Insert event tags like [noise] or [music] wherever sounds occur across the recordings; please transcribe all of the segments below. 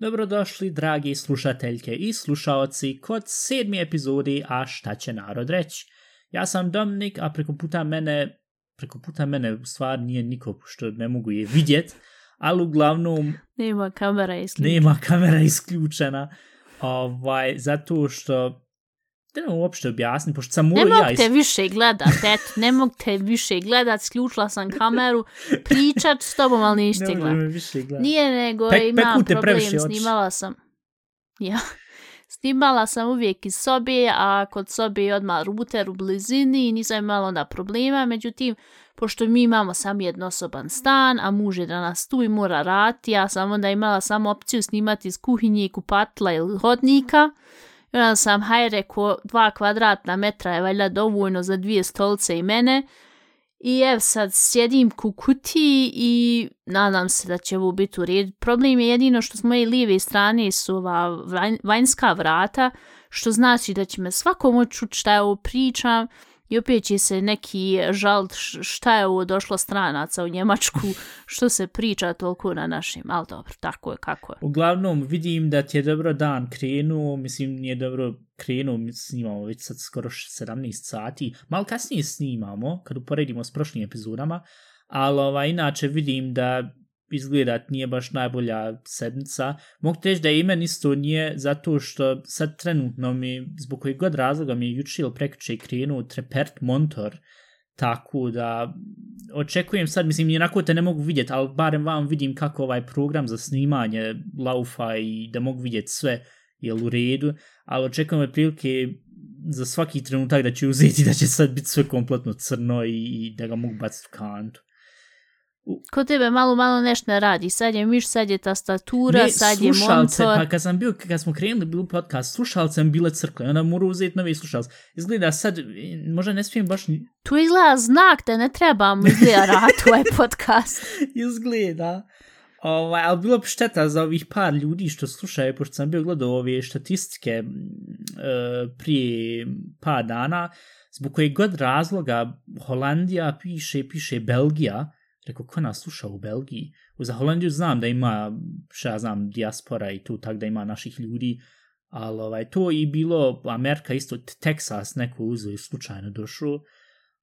Dobrodošli, dragi slušateljke i slušaoci, kod sedmi epizodi A šta će narod reći? Ja sam Dominik, a preko puta mene, preko puta mene u stvar nije niko što ne mogu je vidjet, ali uglavnom... Nema kamera isključena. Nema kamera isključena, ovaj, zato što Ne uopšte objasnim, pošto sam Ne ja... mogu te više gledat, eto, ne mogu te više gledat, sključila sam kameru, [laughs] pričat s tobom, ali Ne može gledat. me više gledat. Nije nego Pek- imam problem, previše oči. snimala sam. Ja. Snimala sam uvijek iz sobe, a kod sobe je odmah router u blizini i nisam imala onda problema, međutim, pošto mi imamo sam jednosoban stan, a muž je danas tu i mora rati, ja sam onda imala samo opciju snimati iz kuhinje, kupatla ili hodnika, i onda sam, haj rekao, dva kvadratna metra je valjda dovoljno za dvije stolice i mene, i ev sad sjedim ku kutiji i nadam se da će ovo biti u redu. Problem je jedino što s moje lijeve strane su ova vanjska vrata, što znači da će me svako moći čuti šta je ovo pričam i opet će se neki žalt šta je ovo došlo stranaca u Njemačku, [laughs] što se priča toliko na našim, ali dobro, tako je kako je. Uglavnom, vidim da ti je dobro dan krenuo, mislim, nije dobro krenuo, mi snimamo već sad skoro 17 sati, malo kasnije snimamo, kad uporedimo s prošlim epizodama, ali ovaj, inače vidim da izgleda nije baš najbolja sedmica. Mogu ti reći da imen isto nije zato što sad trenutno mi, zbog kojeg god razloga mi je juče ili prekriče krenuo trepert montor, tako da očekujem sad, mislim, jednako te ne mogu vidjeti, ali barem vam vidim kako ovaj program za snimanje laufa i da mogu vidjeti sve je u redu, ali očekujem prilike za svaki trenutak da će uzeti da će sad biti sve kompletno crno i, i da ga mogu baciti u kantu. Kod tebe malo, malo nešto ne radi. Sad je miš, sad je tastatura, sad je slušalce, monitor. pa kad sam bio, kad smo krenuli bilo podcast, slušalce mi bile crkle, onda moram uzeti nove slušalce. Izgleda sad, možda ne smijem baš Tu izgleda znak da ne trebamo izgleda [laughs] rati ovaj podcast. izgleda. Ovaj, ali bilo bi šteta za ovih par ljudi što slušaju, pošto sam bio gledao ove statistike e, prije par dana, zbog kojeg god razloga Holandija piše, piše Belgija, rekao, ko nas sluša u Belgiji? Za Holandiju znam da ima, šta ja znam, dijaspora i tu, tak da ima naših ljudi, ali ovaj, to i bilo Amerika isto, Texas neko uzeo i slučajno došao,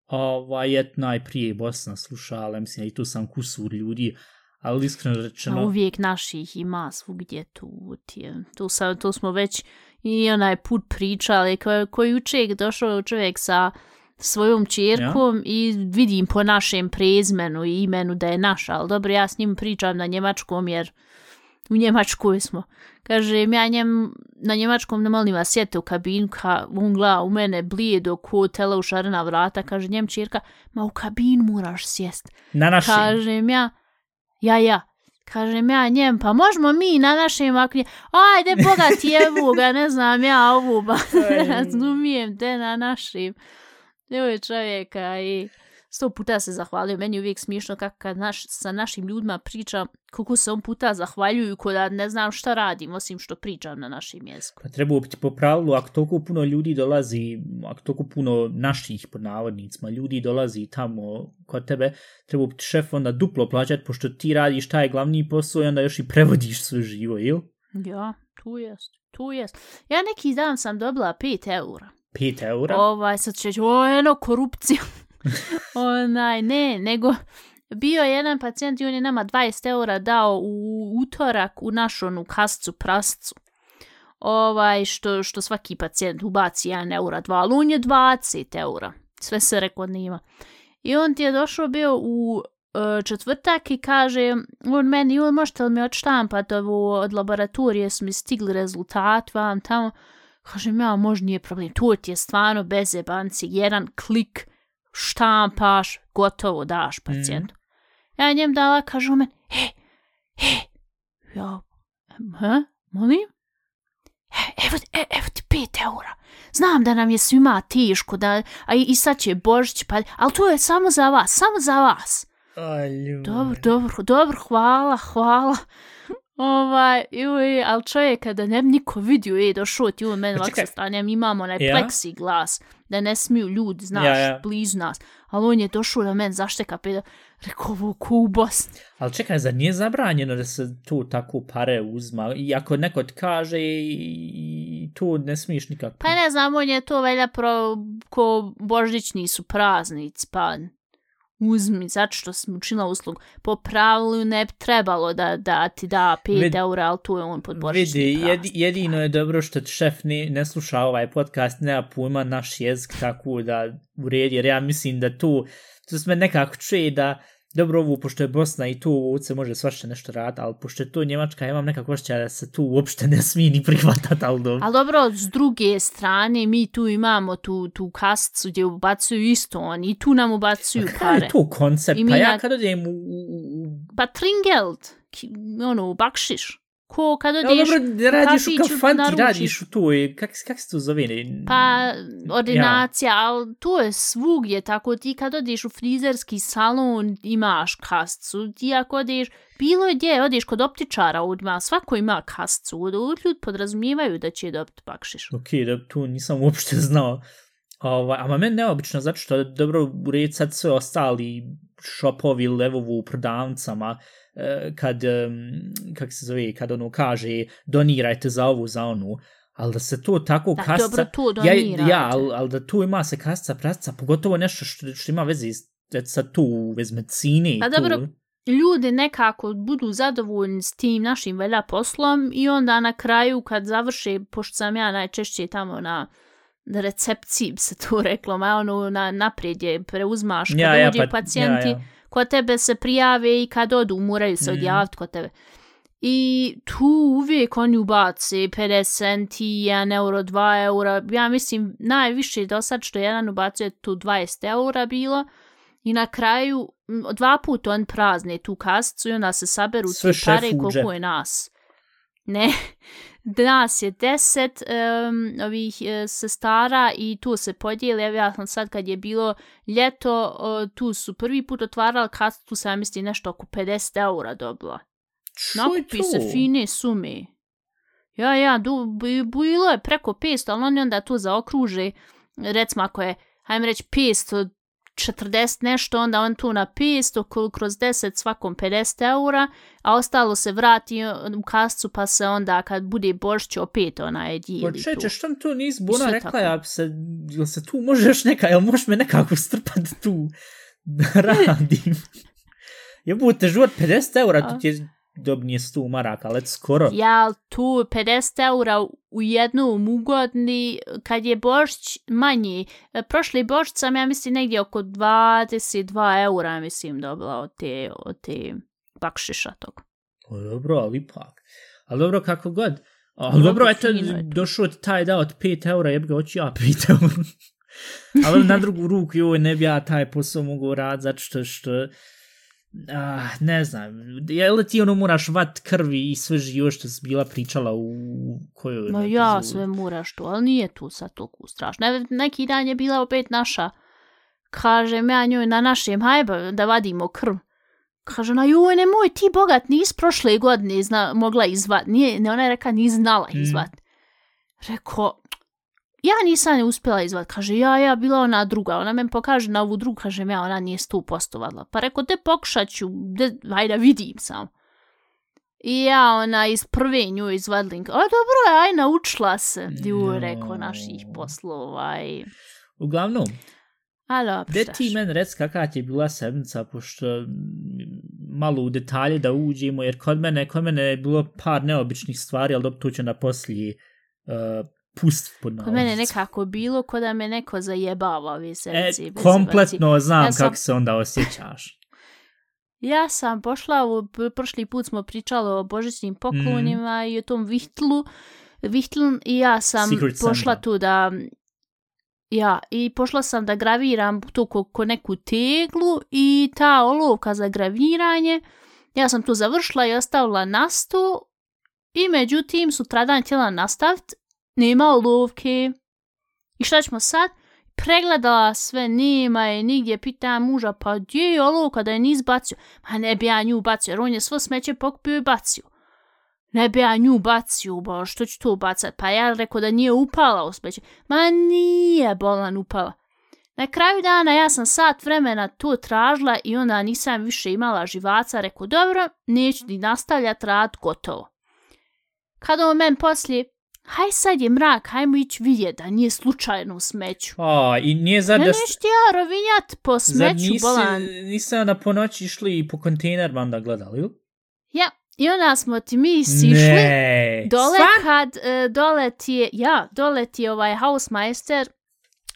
ovaj, je najprije Bosna slušala, mislim, i tu sam kusur ljudi, ali iskreno rečeno... rečeno, Uvijek naših ima svugdje tu. Tije. Tu, sam, tu smo već i onaj put pričali ko, koji uček došao čovjek sa svojom čerkom ja. i vidim po našem prezmenu i imenu da je naš, ali dobro, ja s njim pričam na njemačkom jer u Njemačkoj smo. Kaže, ja njem, na njemačkom ne molim vas sjete u kabinu, ka, on gleda u mene blijedo ko tele u šarena vrata, kaže njem čerka, ma u kabinu moraš sjest. na našem, Kažem ja, ja, ja, kažem ja njem, pa možemo mi na našem ako ajde boga ti jebu ga, ne znam ja ovu, ba, [laughs] razumijem te na našim. Evo je čovjeka i sto puta se zahvalio. Meni je uvijek smišno kako kad naš, sa našim ljudima pričam, koliko se on puta zahvaljuju, ko da ne znam šta radim, osim što pričam na našem jeziku. Pa treba biti po pravilu, ako toliko puno ljudi dolazi, ako toliko puno naših, pod navodnicima, ljudi dolazi tamo kod tebe, treba biti šef onda duplo plaćati, pošto ti radiš taj glavni posao i onda još i prevodiš sve živo, jel? Ja, tu jest, tu jest. Ja neki dan sam dobila 5 eura. 5 eura? Ovaj, sad će reći, o, eno, korupcija. [laughs] Onaj, ne, nego bio je jedan pacijent i on je nama 20 eura dao u utorak u našu onu kascu prascu. Ovaj, što, što svaki pacijent ubaci 1 eura, 2, ali on je 20 eura. Sve se rekao nima. I on ti je došao bio u e, četvrtak i kaže, on meni, on možete li mi odštampati ovo od laboratorije, su mi stigli rezultat vam tamo. Kažem ja, možda nije problem. To ti je stvarno bez jebanci. Jedan klik, štampaš, gotovo daš pacijentu. Mm. Ja njem dala, kaže on meni, he, he, ja, he, molim? E, evo, e, evo ti pet eura. Znam da nam je svima teško, da, a i, i sad će Božić, pa, ali to je samo za vas, samo za vas. Aj, ljudi. Dobro, dobro, dobro, hvala, hvala. Ovaj, joj, ali čovjek kada ne bi niko vidio, je došao ti u mene Pa ovako čekaj. sa strane, mi imamo onaj Ja? pleksi glas, da ne smiju ljudi, znaš, Ja, ja. blizu nas. Ali on je došao na mene, zašteka peda, rekao, ovo ko u Bosni. Ali čekaj, zar nije zabranjeno da se tu tako pare uzma? I ako neko ti kaže i tu ne smiješ nikako. Pa ne znam, on je to velja pro, ko božićni su praznici, pa uzmi, zato što sam učinila uslugu. Po pravilu ne bi trebalo da, da ti da 5 Vid- eura, ali tu je on pod božićni Vidi, jedi, jedino je dobro što šef ne, ne sluša ovaj podcast, nema pojma naš jezik, tako da uredi, jer ja mislim da tu, tu sme nekako čuje da, dobro ovu, pošto je Bosna i tu se može svašta nešto raditi, ali pošto je to Njemačka, ja imam nekako osjećaj da se tu uopšte ne smije ni prihvatati, ali dobro. Ali dobro, s druge strane, mi tu imamo tu, tu kasicu gdje ubacuju isto oni i tu nam ubacuju je pare. tu koncept? I mi Pa ja kad odem u... Pa tringeld, ono, bakšiš. Ko kad Ja, odeš, dobro, radiš u kafanti, naručiš. radiš u tu, i kak, kak se to zove? Ne? pa ordinacija, ali to je svugdje, tako ti kad odeš u frizerski salon imaš kasicu, ti ako odeš, bilo je gdje, odeš kod optičara, ima, svako ima kasicu, ljudi podrazumijevaju da će dobiti bakšiš. Ok, da tu nisam uopšte znao. Ovaj, ama meni neobično, zato što dobro u red sad sve ostali šopovi, levovu u prodavnicama, eh, kad, em, kak se zove, kad ono kaže donirajte za ovu, za onu, ali da se to tako Da, kasca... dobro, to ja, donirajte. ja, ali, ali da tu ima se kasca, prasca, pogotovo nešto što, što ima veze s- sad tu vez medicine. i Pa dobro, ljudi nekako budu zadovoljni s tim našim velja poslom i onda na kraju kad završe, pošto sam ja najčešće tamo na na recepciji bi se [laughs] to reklo, ma ono na, naprijed je preuzmaš kad Ja, ja, pa- pacijenti, ja, ja. kod tebe se prijave i kad odu moraju se Mhm. odjaviti kod tebe. I tu uvijek oni ubace 50 centi, 1 euro, 2 eura. Ja mislim najviše do sad što jedan ubacuje tu 20 eura bilo. I na kraju dva puta on prazne tu kasicu i onda se saberu Sve ti pare koliko je nas. Ne, nas je deset um, ovih uh, sestara i tu se podijeli. Evo ja sam sad kad je bilo ljeto, uh, tu su prvi put otvarali kasu, tu sam ja mislim nešto oko 50 eura dobila. Nakupi tu. se fine sume. Ja, ja, du, bi- bilo je preko 500, ali oni onda to zaokruže. Recimo ako je, hajmo reći 540 nešto, onda on tu na 500, ko- kroz 10 svakom 50 eura, a ostalo se vrati u kascu pa se onda kad bude božić opet ona je dijeli Pa tu. čeče, što mi tu nis Bona rekla, tako. ja se, jel se tu možeš neka, jel možeš me nekako strpati tu da [laughs] radim? Jebute, život 50 eura, A. tu ti je dobnije 100 maraka, ali eto skoro. Ja, tu 50 eura u jednom ugodni, kad je božić manji, e, prošli božić sam ja mislim negdje oko 22 eura mislim dobila od te, od te bakšiša tog. O, dobro, ali ipak. Ali dobro, kako god. Ali Dobro, dobro, eto, došao ti taj da od 5 eura, jeb ga, hoću ja 5 eura. [laughs] ali na drugu ruku, joj, ne bi ja taj posao mogu rad, zato što, što Ah, ne znam, je li ti ono moraš vat krvi i sve živo što si bila pričala u kojoj Ma ja epizodi? sve moraš to, ali nije tu sad toliko strašno. Ne, neki dan je bila opet naša, kažem ja njoj na našem, hajba da vadimo krv. Kaže ona, joj, nemoj, ti bogat, nis prošle godine zna, mogla izvat. Nije, ne, ona je rekla, nis znala Mm. izvat. Ja nisam je uspjela izvat. Kaže, ja, ja, bila ona druga. Ona me pokaže na ovu drugu, kažem ja, ona nije stu postovala. Pa rekao, te pokušat ću, de, hajde, vidim sam. I ja, ona iz prve nju izvadlinka. A dobro aj, naučila se. Ju, Jo. rekao, naših poslova. Aj. Uglavnom, A dobro, gde ti men rec kakva ti je bila sedmica, pošto malo u detalje da uđemo, jer kod mene, kod mene je bilo par neobičnih stvari, ali dobro, tu ću na poslije uh, pust pod Kod mene nekako bilo ko da me neko zajebava ove E, sedmice. bez kompletno znam Ja sam- kako se onda osjećaš. [laughs] Ja sam pošla, u, pr- prošli put smo pričali o božićnim poklonima i o tom vihtlu, vihtln i ja sam Secret pošla Santa. tu da, ja, i pošla sam da graviram tu ko, ko neku teglu i ta olovka za graviranje, ja sam tu završila i ostavila na sto i međutim sutradan htjela nastaviti, nema olovke. I šta ćemo sad? pregledala sve, nema je nigdje, pita muža, pa gdje je olovka da je nis bacio? Ma ne bi ja nju bacio, jer on je svo smeće pokupio i bacio. ne bi ja nju bacio, bo što ću to bacat? Pa ja rekao da nije upala u smeće. Ma nije bolan upala. Na kraju dana ja sam sat vremena to tražila i onda nisam više imala živaca. Rekao, dobro, neću ni nastavljati rad, gotovo. Kada on men poslije, haj sad je mrak, hajmo ići vidjeti da nije slučajno u smeću. A, i nije Ne da... nešto ja rovinjat po smeću, nisi, bolan. nisi onda po noći išli i po kontejner onda gledali, ili? Ja, i onda smo ti mi sišli. Ne, Dole stvarno? kad e, dole ti je, ja, dole ti je ovaj hausmeister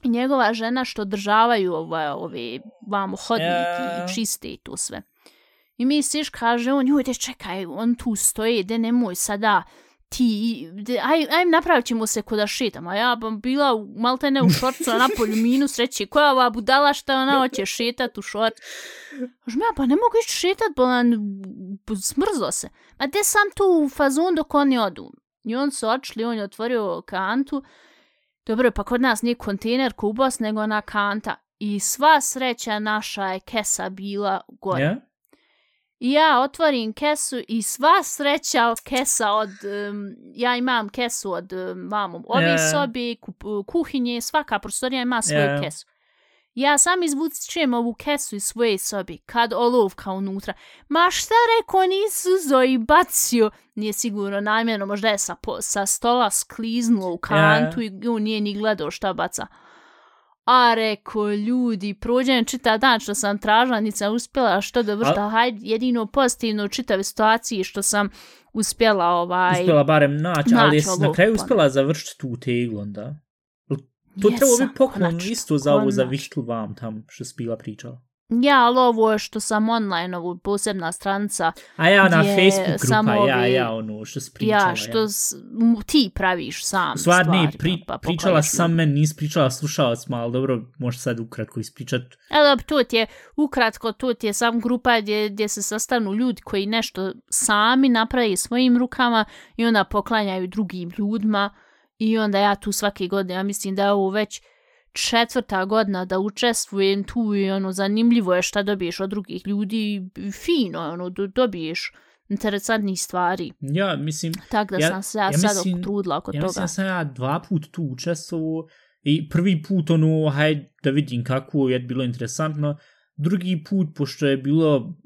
i njegova žena što održavaju ove, ove vamo hodnik Ja. i čiste i tu sve. I mi siš kaže on, joj, čekaj, on tu stoji, de nemoj sada ti, de, aj, aj napravit ćemo se kuda šitam, a ja bom bila u- malte ne u [laughs] šorcu, a napolju minus, reći, koja ova budala šta ona hoće šetat u šort. Kažem ja, pa ne mogu ići šetat, bolan, b- smrzo se. Ma te sam tu u fazon dok oni odu. I on su odšli, on je otvorio kantu. Dobro, pa kod nas nije kontejner kubos, nego ona kanta. I sva sreća naša je kesa bila gore. Ja? Ja otvorim kesu i sva sreća kesa od, um, ja imam kesu od um, vamo, ove Ja. sobi, ku- kuhinje, svaka prostorija ima svoju Ja. kesu. Ja sam izvučem ovu kesu iz svoje sobi, kad olovka unutra. Ma šta reko nisu zo i bacio? Nije sigurno namjerno, možda je sa, po, sa stola skliznuo u kantu i on nije ni gledao šta baca. A reko, ljudi, prođem čita dan što sam tražila, niti sam uspjela što dobro, Al- što hajde, jedino pozitivno u čitave situaciji što sam uspjela ovaj... Uspjela barem naći, ali jesi na kraju uspjela završiti tu teglu onda? To Jesam, treba biti poklon konačno, isto za ovu za vihtl vam tam što si bila pričala. Ja, ali ovo je što sam online, ovu posebna stranica, A ja na Facebook samo grupa, ja, ovi- ja, ono što si pričala. ja, što s, m, ti praviš sam Stvar, ne, pri, pa, pričala sam meni, nis pričala slušalcima, ali dobro, možeš sad ukratko ispričat. E, dobro, to ti je, ukratko, to ti je sam grupa gdje, gdje se sastanu ljudi koji nešto sami napravi svojim rukama i onda poklanjaju drugim ljudima i onda ja tu svake godine, ja mislim da je ovo već četvrta godina da učestvujem tu i ono, zanimljivo je šta dobiješ od drugih ljudi, fino ono, do- dobiješ interesantnih stvari. Ja, mislim, Tako da Ja- sam se ja, ja sad mislim- trudila oko ja toga. mislim da sam ja dva put tu učestvovao i prvi put ono, hajde da vidim kako je bilo interesantno, drugi put, pošto je bilo,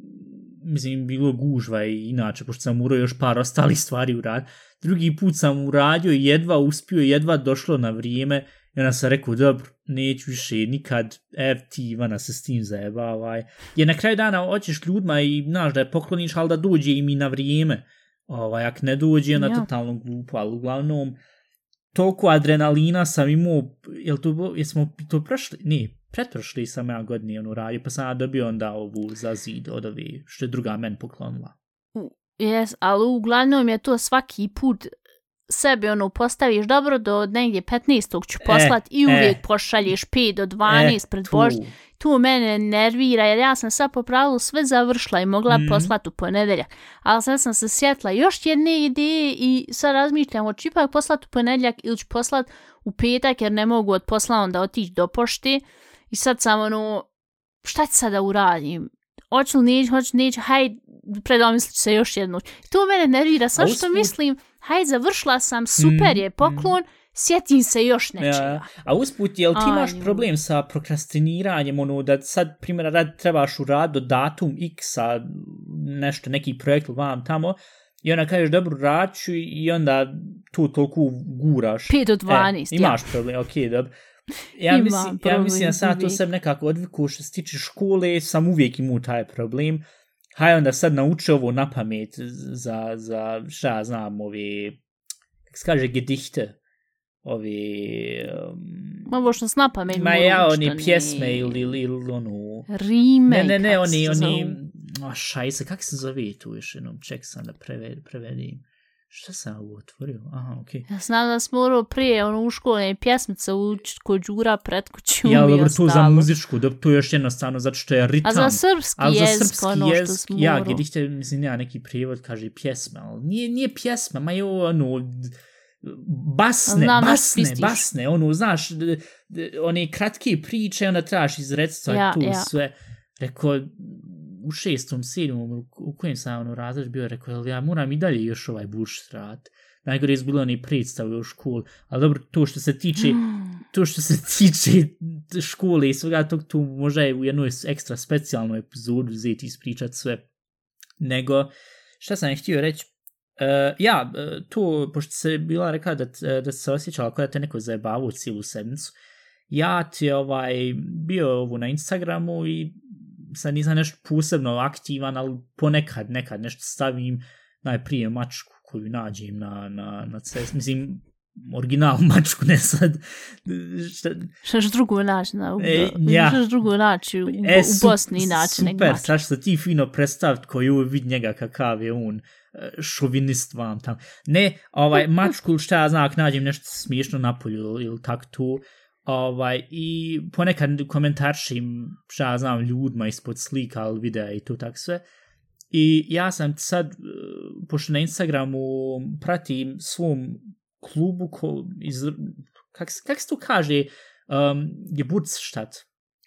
mislim, bilo gužva i inače, pošto sam morao još par ostalih stvari urad, drugi put sam uradio i jedva uspio, jedva došlo na vrijeme, i onda sam rekao, dobro, neću više nikad, ev ti Ivana se s tim zajebavaj. Jer na kraju dana hoćeš ljudima i znaš da je pokloniš, ali da dođe im i na vrijeme. Ovaj, ako ne dođe, onda Ja. totalno glupo, ali uglavnom, toliko adrenalina sam imao, jel to, jesmo to prošli, ne, pretprošli sam ja godine ono radio, pa sam ja dobio onda ovu za zid od ove, što je druga men poklonila. Jes, ali uglavnom je to svaki put sebi ono postaviš dobro do negdje 15. ću poslat i e. uvijek pošalješ 5 do 12 pred Bož. tu. Tu mene nervira jer ja sam sad po pravilu sve završila i mogla mm. poslat u ponedjeljak. Ali sad sam se sjetla još jedne ideje i sad razmišljam hoću ipak poslat u ponedjeljak ili ću poslat u petak jer ne mogu od posla onda otići do pošte. I sad sam ono, šta ću sada uradim? Hoću li neću, hoću neću, hajde, predomislit ću se još jednu. To mene nervira, sad što mislim, hajde, završila sam, super je Mhm, poklon, sjetim se još nečega. Ja, a usput, jel ti imaš problem sa prokrastiniranjem, ono, da sad, primjera, rad, trebaš urad do datum x, a nešto, neki projekt vam tamo, i onda kažeš, dobro, rad ću i onda tu toliko guraš. 5 do 12, e, ja. imaš problem, okej, dobro. Ja [laughs] Imam mislim, ja problem mislim da sam ja to sam nekako odviku što se tiče škole, sam uvijek imao taj problem. Haj onda sad nauči ovo na pamet za, za šta ja znam, ove, kako se kaže, gedichte, ove, um, Ovo što s napamet ma moram ja, oni pjesme ili, ili, ili ono, Rime, ne, ne, ne, kak oni, oni, a šajse, kako se zove tu još jednom, ček sam da preved, prevedim. Šta sam ovo otvorio? Aha, okej. Ja znam da smo morao prije ono, u škole pjesmice učiti kod Đura pred kuću Ja, i dobro, to za muzičku, to je još jednostavno, zato što je ritam. A za srpski Ali za jezik, srpski ono što jezik, smo ja, morali. gdje mislim, nema neki prijevod, kaže pjesma, ali nije, nije pjesma, ma je ono, basne, Znam basne, basne, ono, znaš, one kratke priče, onda trebaš izreciti Ja, tu ja. sve. Rekao, u šestom, sedmom, u- kojem sam ono razred bio, rekao, jel ja moram i dalje još ovaj buš srat. Najgore je bilo oni predstave u školu, ali dobro, to što se tiče, to što se [laughs] tiče škole i svega tog, tu možda je u jednoj ekstra specijalnoj epizodu uzeti ispričat sve. Nego, šta sam htio reći, Uh, e, ja, e, to, pošto se bila rekla da, da se osjećala kao da te neko zajebavao cijelu sedmicu, ja ti ovaj, bio ovo na Instagramu i sad nisam nešto posebno aktivan, ali ponekad nekad nešto stavim najprije mačku koju nađem na, na, na cest, mislim, original [laughs] mačku, ne sad, šta, Što drugo naći na, u, E, ja. što drugo naći u, E, u su- Bosni inače nego Super, sad što ti fino predstavit koji je vid njega kakav je on e, šovinist vam tam. Ne, ovaj, [laughs] mačku, šta ja znam, nađem nešto smiješno na polju ili, ili tak tu, ovaj, i ponekad komentaršim, šta znam, ljudima ispod slika ili videa i to tak sve. I ja sam sad, e, pošto na Instagramu pratim svom klubu ko, iz, kak, kak se to kaže, um, Geburtsstadt,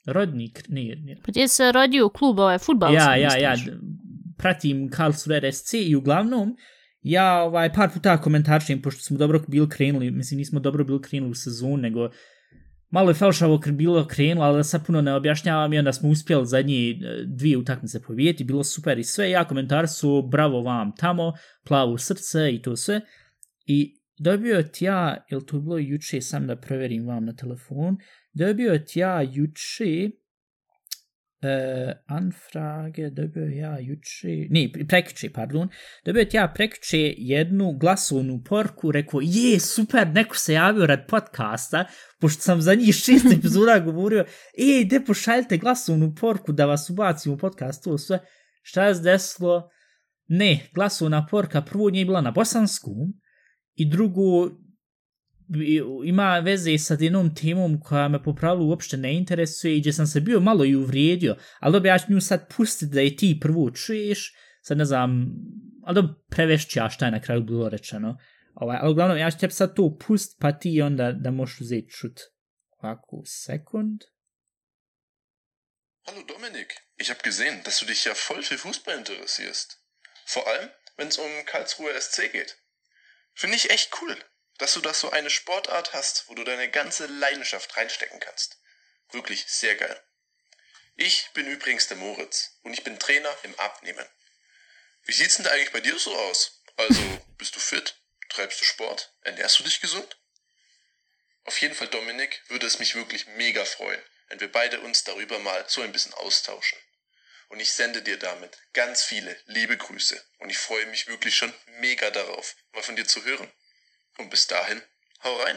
rodnik, nije, nije, Pa gdje se rodio klub ovaj futbalski? ja, ja, ja, pratim Karlsruhe RSC i uglavnom ja ovaj par puta komentaršim pošto smo dobro bili krenuli, mislim nismo dobro bili krenuli u sezonu, nego malo je falšavo kr bilo krenulo, ali da sad puno ne objašnjavam i onda smo uspjeli zadnji e, dvije utakmice pobijeti, bilo super i sve, ja komentar su bravo vam tamo, plavo srce i to sve. I dobio ti ja, jel to bilo juče, sam da proverim vam na telefon, dobio ti ja juče, e, Anfrage dobio ja juče, ne, prekiče, pardon, dobio ja prekiče jednu glasovnu porku, rekao, je, super, neko se javio rad podcasta, pošto sam za njih šest epizoda govorio, e, de pošaljite glasovnu porku da vas ubacim u podcast, to sve, šta je desilo? Ne, glasovna porka prvo nije bila na bosanskom, i drugo, ima veze sa jednom temom koja me po pravilu uopšte ne interesuje i gdje sam se bio malo i uvrijedio, ali dobro, ja ću nju sad pustiti da je ti prvo čuješ, sad ne znam, ali dobro, prevešću ja šta je na kraju bilo rečeno, ovaj, ali uglavnom ja ću tebi sad to pust, pa ti onda da možeš uzeti čut. Ovako, sekund. Hallo Dominik, ich habe gesehen, dass du dich ja voll für Fußball interessierst. Vor allem, wenn es um Karlsruhe SC geht. Finde ich echt cool, dass du das so eine Sportart hast, wo du deine ganze Leidenschaft reinstecken kannst. Wirklich sehr geil. Ich bin übrigens der Moritz und ich bin Trainer im Abnehmen. Wie sieht's denn da eigentlich bei dir so aus? Also, [laughs] bist du fit? Treibst du Sport? Ernährst du dich gesund? Auf jeden Fall, Dominik, würde es mich wirklich mega freuen, wenn wir beide uns darüber mal so ein bisschen austauschen. Und ich sende dir damit ganz viele liebe Grüße. Und ich freue mich wirklich schon mega darauf, mal von dir zu hören. Und bis dahin, hau rein.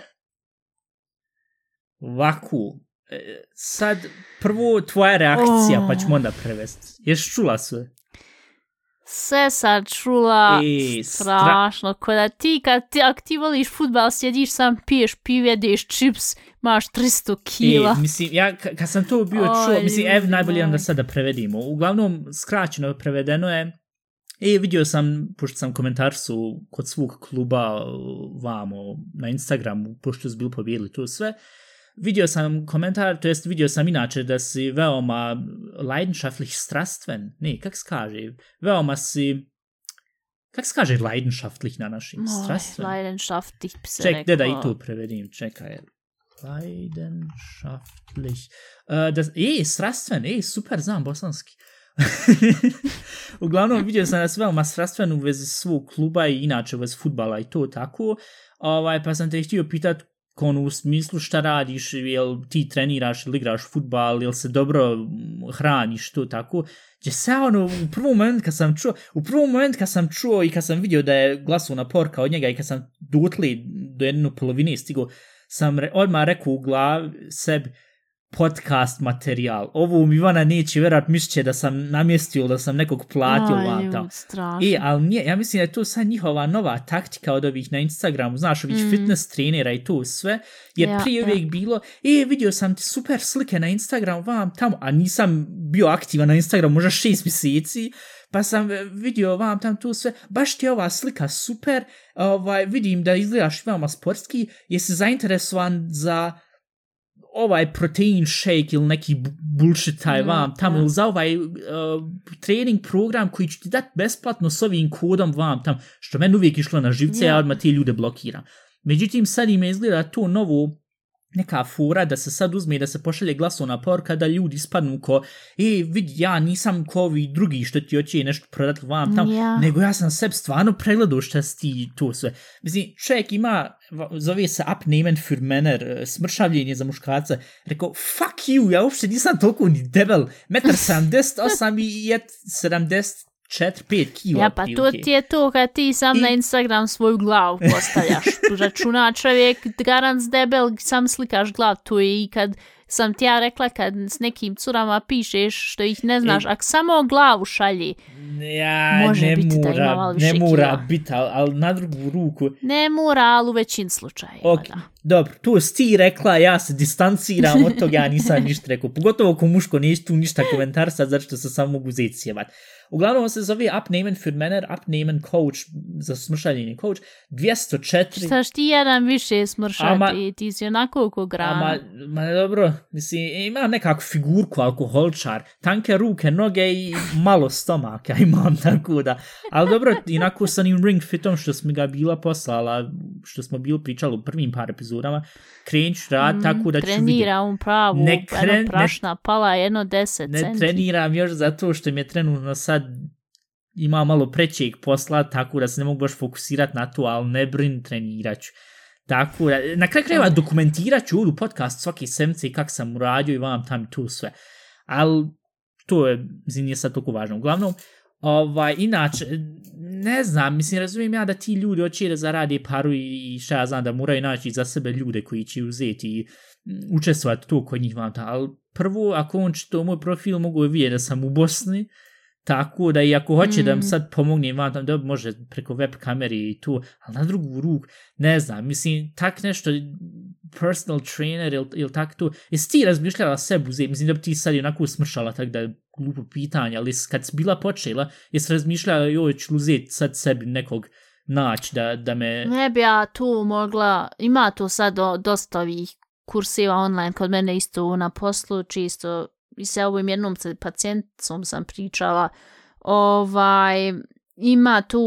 Ovako, e, sad prvo tvoja reakcija, Oh. pa ćemo onda prevesti. Ješ čula sve? Sve sam čula E, strašno, ko da ti kad ti, ak ti voliš futbal, sjediš sam, piješ pive, jedeš čips, imaš 300 kila. E, mislim, ja ka- kad sam to bio Oj, čuo, mislim, ev najbolje onda sada prevedimo. Uglavnom, skraćeno prevedeno je, e, vidio sam, pošto sam komentar su kod svog kluba uh, vamo na Instagramu, pošto su bili pobjedili to sve, vidio sam komentar, to jest vidio sam inače da si veoma leidenschaftlich strastven, ne, kak se kaže, veoma si, kak se kaže leidenschaftlich na našim, Oj, strastven? Leidenschaftlich bi se Ček, rekao. da da i to prevedim, čekaj. Leidenschaftlich. Uh, da, e, strastven, e, super, znam bosanski. [laughs] Uglavnom, vidio sam da veoma strastven u vezi svog kluba i inače u vezi futbala i to tako. Ovaj, pa sam te htio pitat kon u smislu šta radiš, jel ti treniraš ili igraš futbal, jel se dobro mm, hraniš, to tako. Gdje se ono, u prvom moment kad sam čuo, u prvom moment kad sam čuo i kad sam vidio da je glasovna porka od njega i kad sam dutli do jednu polovine stigo, sam re, odmah rekao u glavi sebi, podcast materijal. Ovo mi Ivana neće vjerat misliće da sam namjestio, da sam nekog platio Aj, tamo. strašno. E, ali nije, ja mislim da je to sad njihova nova taktika od ovih na Instagramu, znaš, ovih Mm. fitness trenera i to sve, jer Ja, prije ja. uvijek bilo, e, vidio sam ti super slike na Instagramu, vam tamo, a nisam bio aktivan na Instagramu možda šest mjeseci, pa sam vidio vam tam tu sve, baš ti je ova slika super, ovaj, vidim da izgledaš veoma sportski, jesi zainteresovan za ovaj protein shake ili neki bu- bullshit taj Mm, vam tamo ili za ovaj uh, trening program koji će ti dati besplatno s ovim kodom vam tam, što meni uvijek išlo na živce, Ja. ja odmah te ljude blokiram. Međutim, sad im izgleda to novo neka fura da se sad uzme i da se pošalje glasovna poruka da ljudi spadnu ko e vidi ja nisam ko ovi drugi što ti hoće nešto prodati vam tam Ja. nego ja sam sebi stvarno pregledao šta si ti to sve mislim čovjek ima zove se Abnehmen für Männer eh, smršavljenje za muškarca rekao fuck you ja uopšte nisam toliko ni debel metar 78 i jet 74 5 kilo Ja, pa to ti je to kad ti sam I- na Instagram svoju glavu postavljaš. Računa čovjek, garant debel, sam slikaš glav. To je i kad sam ti ja rekla kad s nekim curama pišeš što ih ne znaš, E- ako samo glavu šalji, ja Može ne biti da ima malo više ne mora kila. biti ali al na drugu ruku ne mora, ali u većini slučajeva. Ok, da. dobro, tu si ti rekla, ja se distanciram od toga, ja nisam ništa rekao. Pogotovo ko muško neću tu ništa komentarsat, zato što se samo mogu zeti sjebat. Uglavnom on se zove Abnehmen für Männer, Abnehmen Coach, za smršaljenje coach, 204... Štaš ti jedan više smršati, Ama- ti si onako oko grana. A, ma, ma dobro, mislim, ima nekakvu figurku alkoholčar, tanke ruke, noge i malo stomaka [laughs] imam, tako da. Ali dobro, inako sa onim ring fitom što smo ga bila poslala, što smo bili pričali u prvim par epizodama, krenut ću rad, Mm, tako da ću vidjeti. Trenira u pravu, Ne ne kren- jedno prašna pala, jedno deset Ne centi. treniram još zato što mi je trenutno sad ima malo prećeg posla, tako da se ne mogu baš fokusirati na to, ali ne brin, trenirat ću. Tako da, na kraju krajeva dokumentirat ću u podcast svake semce i kak sam uradio i vam tam tu sve. Ali to je, mislim, nije sad toliko važno. Uglavnom, ovaj, inače, ne znam, mislim, razumijem ja da ti ljudi hoće da zarade paru i i šta ja znam, da moraju naći za sebe ljude koji će uzeti i mm, učestvovati to kod njih vam ali prvo, ako on čito moj profil, mogu vidjeti da sam u Bosni, tako da i ako hoće mm. da sad pomogne vam tam, da može preko web kamere i tu, ali na drugu ruku, ne znam, mislim, tak nešto, personal trainer ili, ili tak to, jesi ti razmišljala sebi uzeti, mislim da bi ti sad onako smršala, tak da glupo pitanje, ali kad si bila počela, jesi razmišljala, joj, ću uzeti sad sebi nekog naći da, da me... Ne bi ja tu mogla, ima tu sad do, dosta ovih kursiva online kod mene isto na poslu, čisto i sa ovim jednom sa pacijentom sam pričala, ovaj, ima tu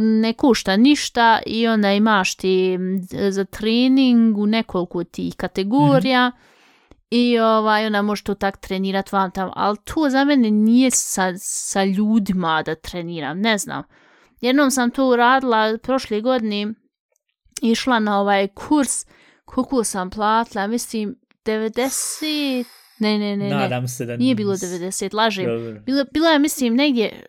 ne kušta ništa i onda imaš ti e, za trening u nekoliko tih kategorija i ovaj, onda možeš to tak trenirat vam tam, ali to za mene nije sa, sa ljudima da treniram, ne znam. Jednom sam to uradila prošle godine, išla na ovaj kurs, koliko sam platila, mislim 90, ne, ne, ne, ne, Nadam se da nije bilo nis- 90, lažem. Dobro. Bilo, bilo je, mislim, negdje,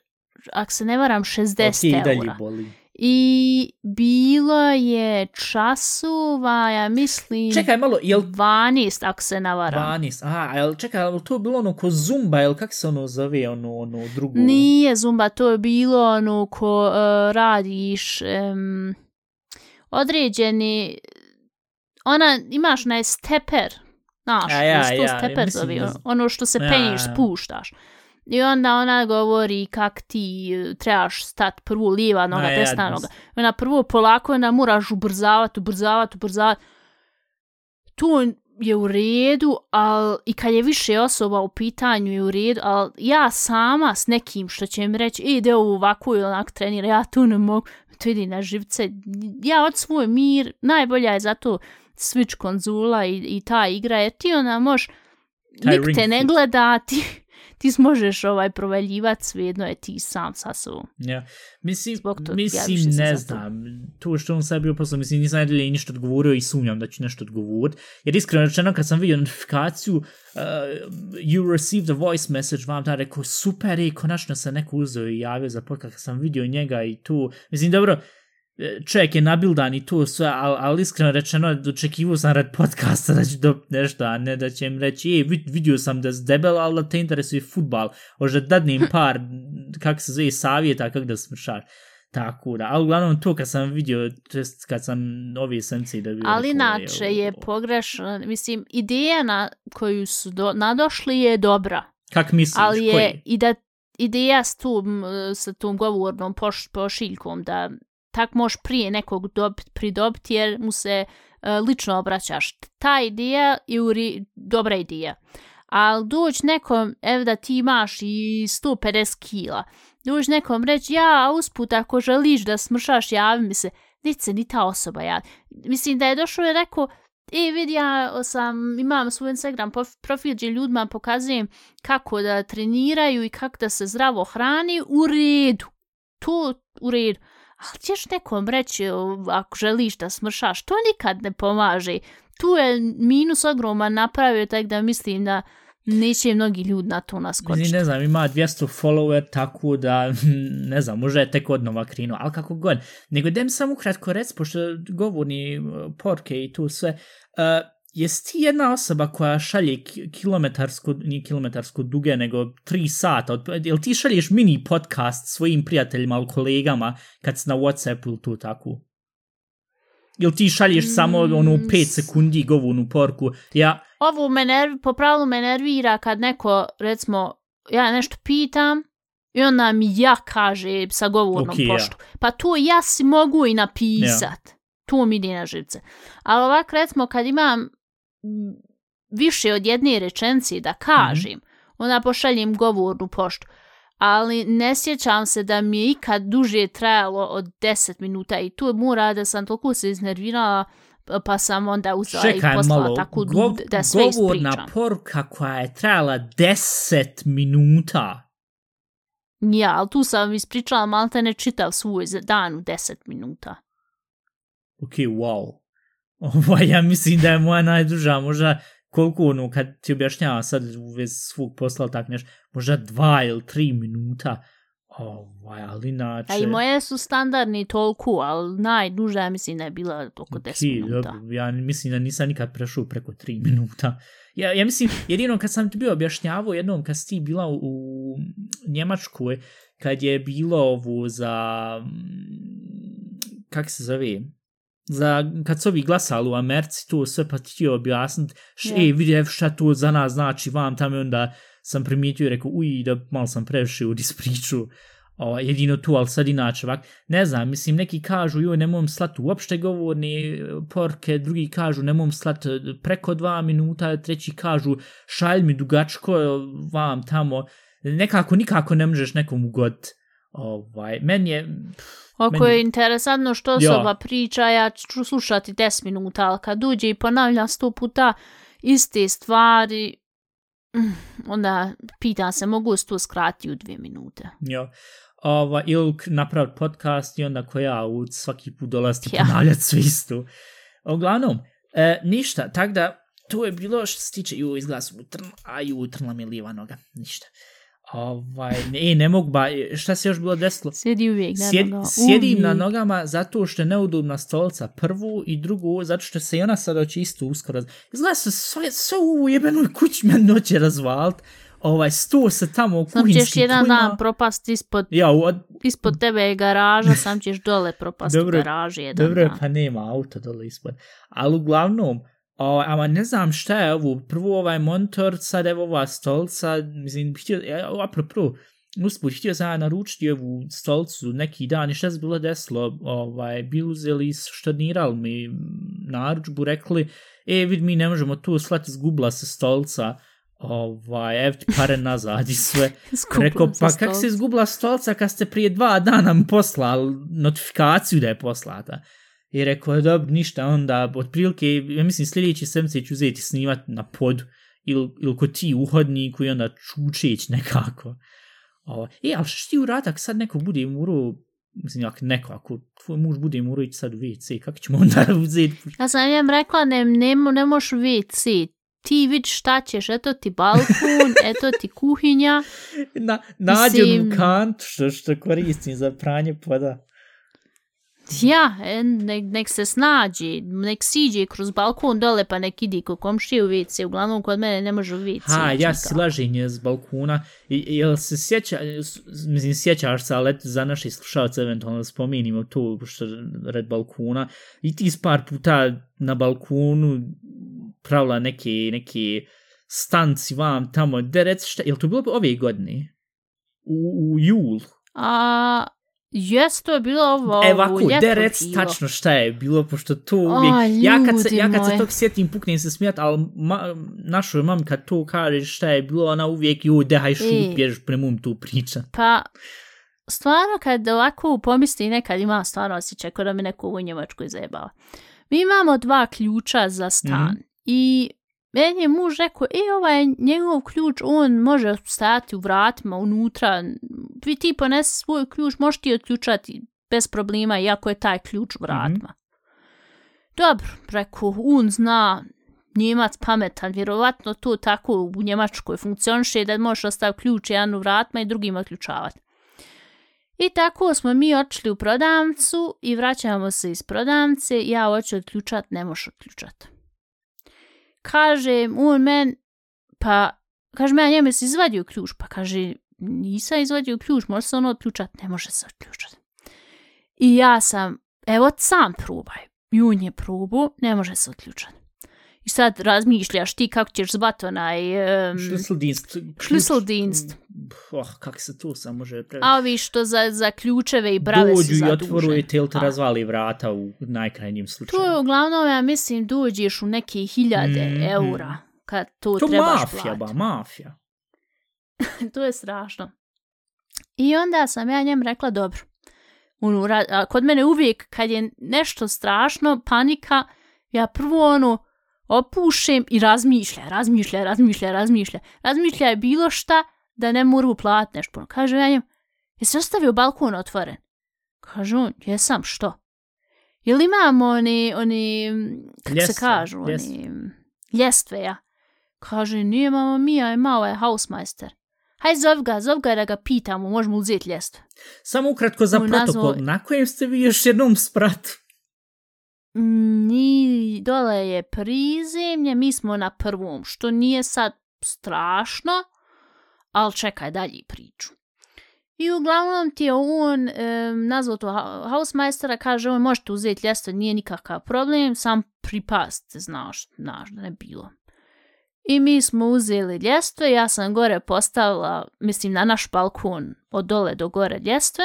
ako se ne varam, 60 Ok, i dalje eura. boli. I bilo je časova, ja mislim, Čekaj malo, jel 12, ako se ne varam. 12, aha, jel čekaj, jel to bilo ono ko Zumba, jel kak se ono zove, ono, ono drugo? Nije Zumba, to je bilo ono ko uh, radiš um, određeni, ona, imaš onaj steper, znaš, A ja, ja, steper mislim zove, da ono- ono što se Ja, penješ, ja. spuštaš. I onda ona govori kak ti eh, trebaš stat prvo lijeva noga, ja, desna da. noga. Ona prvo polako, onda moraš ubrzavati, ubrzavati, ubrzavati. To je u redu, ali i kad je više osoba u pitanju je u redu, ali ja sama s nekim što će mi reći, e, ide ovo ovako ili onak trenira, ja tu ne mogu, to ide na živce. Ja od svoj mir, najbolja je zato Switch konzula i, i ta igra, jer ti ona Taj nik te ne gleda, ti, ti možeš ovaj provaljivati, svejedno je ti sam sa sobom. Ja. Mislim, toga ja mislim sam ne to. znam, to što on sad bio poslao, mislim, nisam nadalje ništa odgovorio i sumnjam da ću nešto odgovorit. Jer iskreno rečeno, kad sam vidio notifikaciju, uh, you received a voice message, vam da rekao, super je, konačno se neko uzeo i javio za podcast, kad sam vidio njega i tu, mislim, dobro, čovjek je nabildan i to sve, ali, ali iskreno rečeno, očekivao sam rad podcasta da će dobiti nešto, a ne da će im reći, e, vid, vidio sam da si debel, ali da te interesuje futbal, možda dadnem par, kak se zove, savjeta kako da smršaš. Tako da, ali uglavnom to kad sam vidio, to jest kad sam ove sence da bio Ali inače evo, je pogrešno, mislim, ideja na koju su do, nadošli je dobra, Kak misliš, ali je koji? i da ideja s tom, e, sa tom govornom poš, pošiljkom da tak možeš prije nekog dobit, pridobiti jer mu se e, lično obraćaš. Ta ideja je uri, dobra ideja. Ali doć nekom, evo da ti imaš i 150 kila, doć nekom reći, ja, usput, ako želiš da smršaš, javi mi se, niti se ni ta osoba javi. Mislim da je došao i rekao, e, vidi, ja sam, imam svoj Instagram profil gdje ljudima pokazujem kako da treniraju i kako da se zdravo hrani, u redu. To u redu ali ćeš nekom reći ako želiš da smršaš, to nikad ne pomaže. Tu je minus ogroman napravio, tako da mislim da neće mnogi ljudi na to naskočiti. Ne znam, ima 200 follower, tako da, [laughs] ne znam, može je tek odnova krenuo, ali kako god. Nego dem samo ukratko rec, pošto govorni porke i tu sve, uh, jesi ti jedna osoba koja šalje kilometarsko, nije kilometarsko duge, nego tri sata? Jel ti šalješ mini podcast svojim prijateljima ili kolegama kad si na Whatsappu ili tu tako? Jel ti šalješ mm, samo ono 5 sekundi govornu porku? Ja... Ovo me nervi, po pravilu me nervira kad neko, recimo, ja nešto pitam i onda mi ja kaže sa govornom okay, poštu. Ja. Pa to ja si mogu i napisat. Ja. To mi ide na živce. Ali ovak, recimo, kad imam više od jedne rečenci da kažem, mm -hmm. onda pošaljem govornu poštu. Ali ne sjećam se da mi je ikad duže trajalo od 10 minuta i tu mora da sam toliko se iznervirala pa sam onda uzela Čekaj, i poslala malo, tako gov, da sve ispričam. Govorna poruka koja je trajala 10 minuta. Ja, ali tu sam ispričala malo te ne čitav svoj dan u 10 minuta. Ok, wow. Ovo, ja mislim da je moja najduža, možda koliko ono, kad ti objašnjava sad u vez svog posla, tak neš, možda dva ili tri minuta, ovaj, ali inače... A i moje su standardni toliko, ali najduža, mislim da je bila oko 10 okay, minuta. Dobro, ja mislim da nisam nikad prešao preko 3 [laughs] minuta. Ja, ja mislim, jedino kad sam ti bio objašnjavao, jednom kad si ti bila u, u Njemačkoj, kad je bilo ovo za... Kak se zove? Za, kad su ovi glasali u Americi, to sve pa ti objasniti, š, yeah. e, vidi, šta to za nas znači vam tamo, onda sam primijetio i rekao, uj, da malo sam previše u dispriču, o, jedino tu, ali sad inače, ovak, ne znam, mislim, neki kažu, joj, nemoj slati uopšte govorne porke, drugi kažu, nemoj slati preko dva minuta, treći kažu, šalj mi dugačko vam tamo, nekako, nikako ne možeš nekom ugoditi. Ovaj, meni je... Ako meni... je interesantno što osoba ja. priča, ja ću slušati 10 minuta, ali kad uđe i ponavlja sto puta iste stvari, mm, onda pita se, mogu se to skrati u dvije minute. Ja. Ova, ili napraviti podcast i onda koja u svaki put dolaziti ja. ponavljati sve isto. Uglavnom, e, ništa, tak da, to je bilo što se tiče, ju izglasu, a ju utrla mi lijeva noga, ništa. Ovaj, ne, ne mogu ba, šta se još bilo desilo? Sjedi uvijek, ne Sjed, Sjedim uvijek. na nogama zato što je neudobna stolica prvu i drugu, zato što se i ona sad oći isto uskoro. Izgleda se sve, sve u jebenoj kući me noće razvalt. Ovaj, sto se tamo u kuhinski Sam ćeš jedan kujma. dan propast ispod, ja, od... ispod tebe je garaža, sam ćeš dole propast dobro, u garaži jedan dobro, dan. pa nema auto dole ispod. Ali uglavnom, O, ama ne znam šta je ovo, prvo ovaj monitor, sad evo ova stolca, mislim, htio, apropo, usput, htio sam naručiti ovu stolcu neki dan i šta se bilo desilo, ovaj, bi uzeli, štornirali mi naručbu, rekli, e, vid, mi ne možemo tu slati, zgubla se stolca, ovaj, ev ti pare nazad i sve. [laughs] Rekao, pa kak se izgubila stolca? Kad ste prije dva dana mi poslali notifikaciju da je poslata? I rekao je, dobro, ništa, onda, otprilike, ja mislim, sljedeći sedmice ću uzeti snimat na pod, ili, ili kod ti uhodniku i onda čučeć nekako. O, e, ali što ti u ratak sad neko bude muro, mislim, ako neko, ako tvoj muž bude muro ići sad u WC, kako ćemo onda [laughs] uzeti? Ja sam jem rekla, ne, ne, ne možeš WC, ti vidi šta ćeš, eto ti balkon, [laughs] eto ti kuhinja. Na, nađem mislim... kant što, što koristim za pranje poda. Ja, e, nek, nek se snađi, nek siđe kroz balkon dole pa nek idi kod komšije u WC, uglavnom kod mene ne može u WC. Ha, ja si laženje s balkona, I, jel se sjeća, mislim sjećaš se, ali za naše slušalce eventualno spominimo to što red balkona, i ti par puta na balkonu pravila neke, neke stanci vam tamo, da reci šta, jel to bilo ove godine? U, u jul? A, Jes, to je bilo ovo, E, ovo ovako, ljeto de rec bilo. tačno šta je bilo, pošto to O, uvijek... ja kad, se, ja kad se tog sjetim, puknem se smijat, ali ma, našoj mami kad to kaže šta je bilo, ona uvijek, ju, dehaj šut, E. premum tu priča. Pa, stvarno kad ovako pomisli nekad ima stvarno osjećaj kao da mi neko u Njemačkoj zajebava. Mi imamo dva ključa za stan Mhm. i meni je muž rekao, e, ovaj njegov ključ, on može stajati u vratima unutra, vi ti ponesi svoj ključ, možeš ti otključati bez problema, iako je taj ključ u vratima. Dobro, rekao, on zna Njemac pametan, vjerovatno to tako u Njemačkoj funkcioniše da možeš ostaviti ključ jedan u vratima i drugim otključavati. I tako smo mi otišli u prodavnicu i vraćamo se iz prodavnice, ja hoću otključat, ne možeš otključat kažem, on men, pa, kaže ja njemu se izvadio ključ, pa kaže, nisam izvadio ključ, može se ono otključati, ne može se otključati. I ja sam, evo sam probaj, i on je probu, ne može se otključati. I sad razmišljaš ti kako ćeš zvat onaj... Um, Schlüsseldienst. Schlüsseldienst. Oh, kako se to sam može pre... a ovi što za, za ključeve i brave su Dođu i ili te razvali vrata u najkrajnjim To slučaju. je uglavnom, ja mislim, dođeš u neke hiljade Mhm. eura kad to, To trebaš mafija, platiti. ba, mafija. [laughs] to je strašno. I onda sam ja njem rekla, dobro, ono, kod mene uvijek kad je nešto strašno, panika, ja prvo ono opušem i razmišlja, razmišlja, razmišlja, razmišlja. Razmišlja je bilo šta da ne moru platiti nešto. Kaže ja njem, jesi ostavio balkon otvoren? Kaže on, jesam, što? Jel imamo oni, oni, kako se Ljestve, kažu, ljestve. oni, ljestve, ja. Kaže, nije mama mija, ima ovaj hausmeister. Haj zov ga, zov ga da ga pitamo, možemo uzeti ljestve. Samo ukratko za U protokol, nazvu- na kojem ste vi još jednom spratu? Mm, Ni, dole je prizemlje, mi smo na prvom, što nije sad strašno, ali čekaj dalje priču. I uglavnom ti je on e, nazvao to ha- kaže on možete uzeti ljestve, nije nikakav problem, sam pripast, znaš, znaš da ne bilo. I mi smo uzeli ljestve, ja sam gore postavila, mislim na naš balkon od dole do gore ljestve.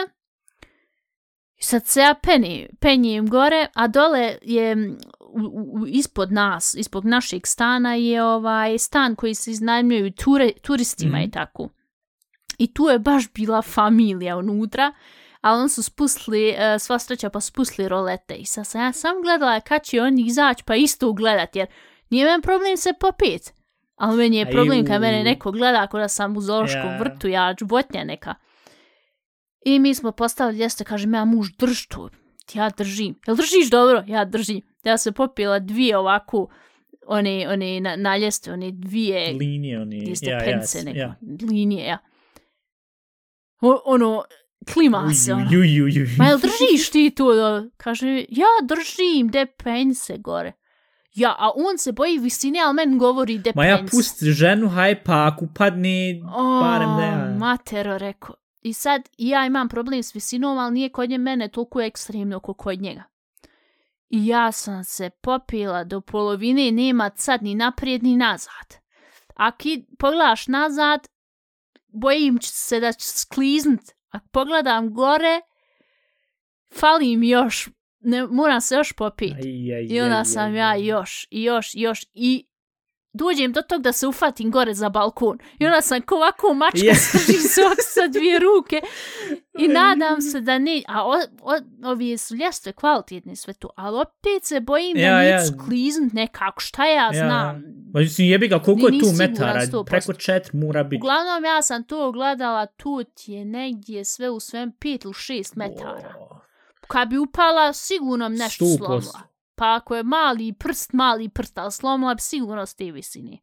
I sad se ja peni, penjem gore, a dole je mm, u, u, ispod nas, ispod našeg stana je ovaj stan koji se iznajmljuju ture, turistima Mhm. i tako. I tu je baš bila familija unutra, ali on su spustili, uh, sva sreća pa spustili rolete. I sad sam ja sam gledala kad će oni izaći pa isto ugledat, jer nije men problem se popet. Ali meni je problem kad mene neko gleda ako da sam u zoološkom Ja. vrtu, ja džbotnja neka. I mi smo postavili ljeste, kaže, ja muž, drž to. Ja držim. Jel držiš dobro? Ja držim. Ja se popila dvije ovako, one, one na, na ljeste, one dvije Linije, gdje ja, stepence ja, neko, ja. linije, ja. O, ono, klima se, ono. Uj, uj, uj, uj. Ma jel držiš ti to? Kaže, ja držim, de penj se gore. Ja, a on se boji visine, ali men govori de Ma ja penj se. pusti ženu, haj pa ako padne, barem da ja... matero, rekao. I sad ja imam problem s visinom, ali nije kod nje mene toliko ekstremno kako kod njega. I ja sam se popila do polovine, nema sad ni naprijed ni nazad. Ako i pogledaš nazad, bojim se da će skliznut. Ako pogledam gore, fali mi još, ne, moram se još popiti. I onda aj, sam aj, ja još, i još, još, i dođem do tog da se ufatim gore za balkon. I onda sam ko ovako mačka yes. držim se ovak sa dvije ruke. I nadam se da ne, a o, o, ovi su ljestve kvalitetne sve to, ali opet se bojim Ja, da ja. neću skliznut nekako, šta ja, Ja. znam. Ma mislim, jebi ga, koliko je tu metara? siguran 100%. Preko četiri mora biti. Uglavnom ja sam to gledala, tu ti je negdje sve u svem 5 ili 6 metara. O, Kad bi upala, sigurno nešto 100%. slomila. Pa ako je mali prst, mali prst, ali slomila bi sigurno s te visine.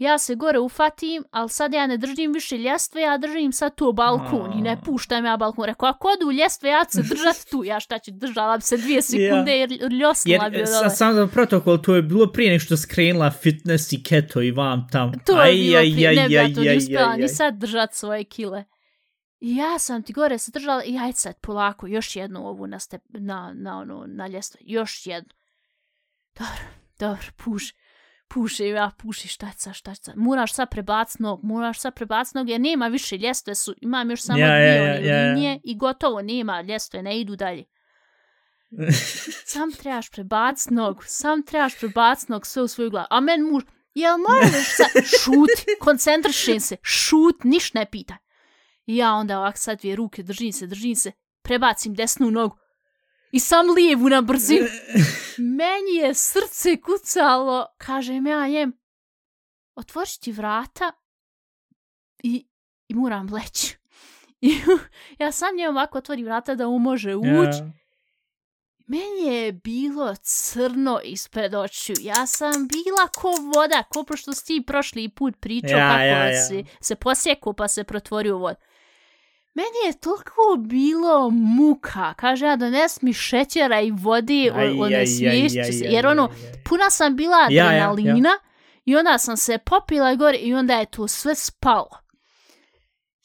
Ja se gore ufatim, ali sad ja ne držim više ljestve, ja držim sad tu balkon i ne puštam ja balkon. Rekao, ako odu ljestve, ja ću se držat tu. Ja šta ću, držala bi se dvije sekunde jer ljosnula Jer, bi sa, dole. sam za protokol, to je bilo prije nek što skrenula fitness i keto i vam tam. To je bilo prije, aj, ne bi ja to ni uspjela ni sad držat svoje kile. I ja sam ti gore se držala i aj sad polako, još jednu ovu na, step, na, na, ono, na ljestve, još jednu. Dobro, dobro, puš, puši, ja puši, šta će sad, šta će sad, moraš sad prebac nog, moraš sad prebac nog, jer nema više ljestve su, imam još samo Ja, dvije ja, ja, ja, linije i gotovo nema ljestve, ne idu dalje. [laughs] sam trebaš prebac nogu, sam trebaš prebac nogu sve u svoju glavu. A men muž, jel možeš sad, šut, koncentrišen se, šut, niš ne pitaj. I ja onda ovak sad dvije ruke, držim se, držim se, prebacim desnu nogu i sam lijevu na brzinu. [laughs] Meni je srce kucalo, kažem ja jem, otvoriš ti vrata i, i moram leći. [laughs] I ja sam njem ovako otvori vrata da on može ući. Ja. Meni je bilo crno ispred očiju. Ja sam bila ko voda, ko pošto si ti prošli put pričao Ja, kako ja, ja. Si, se posjekao pa se pretvorio u vodu. Meni je toliko bilo muka. Kaže, ja dones mi šećera i vodi, Aj, o, aj, ne aj, smiješću aj, se. Jer ono, puna sam bila Ja, ja, ja. adrenalina i onda sam se popila gore i onda je to sve spalo.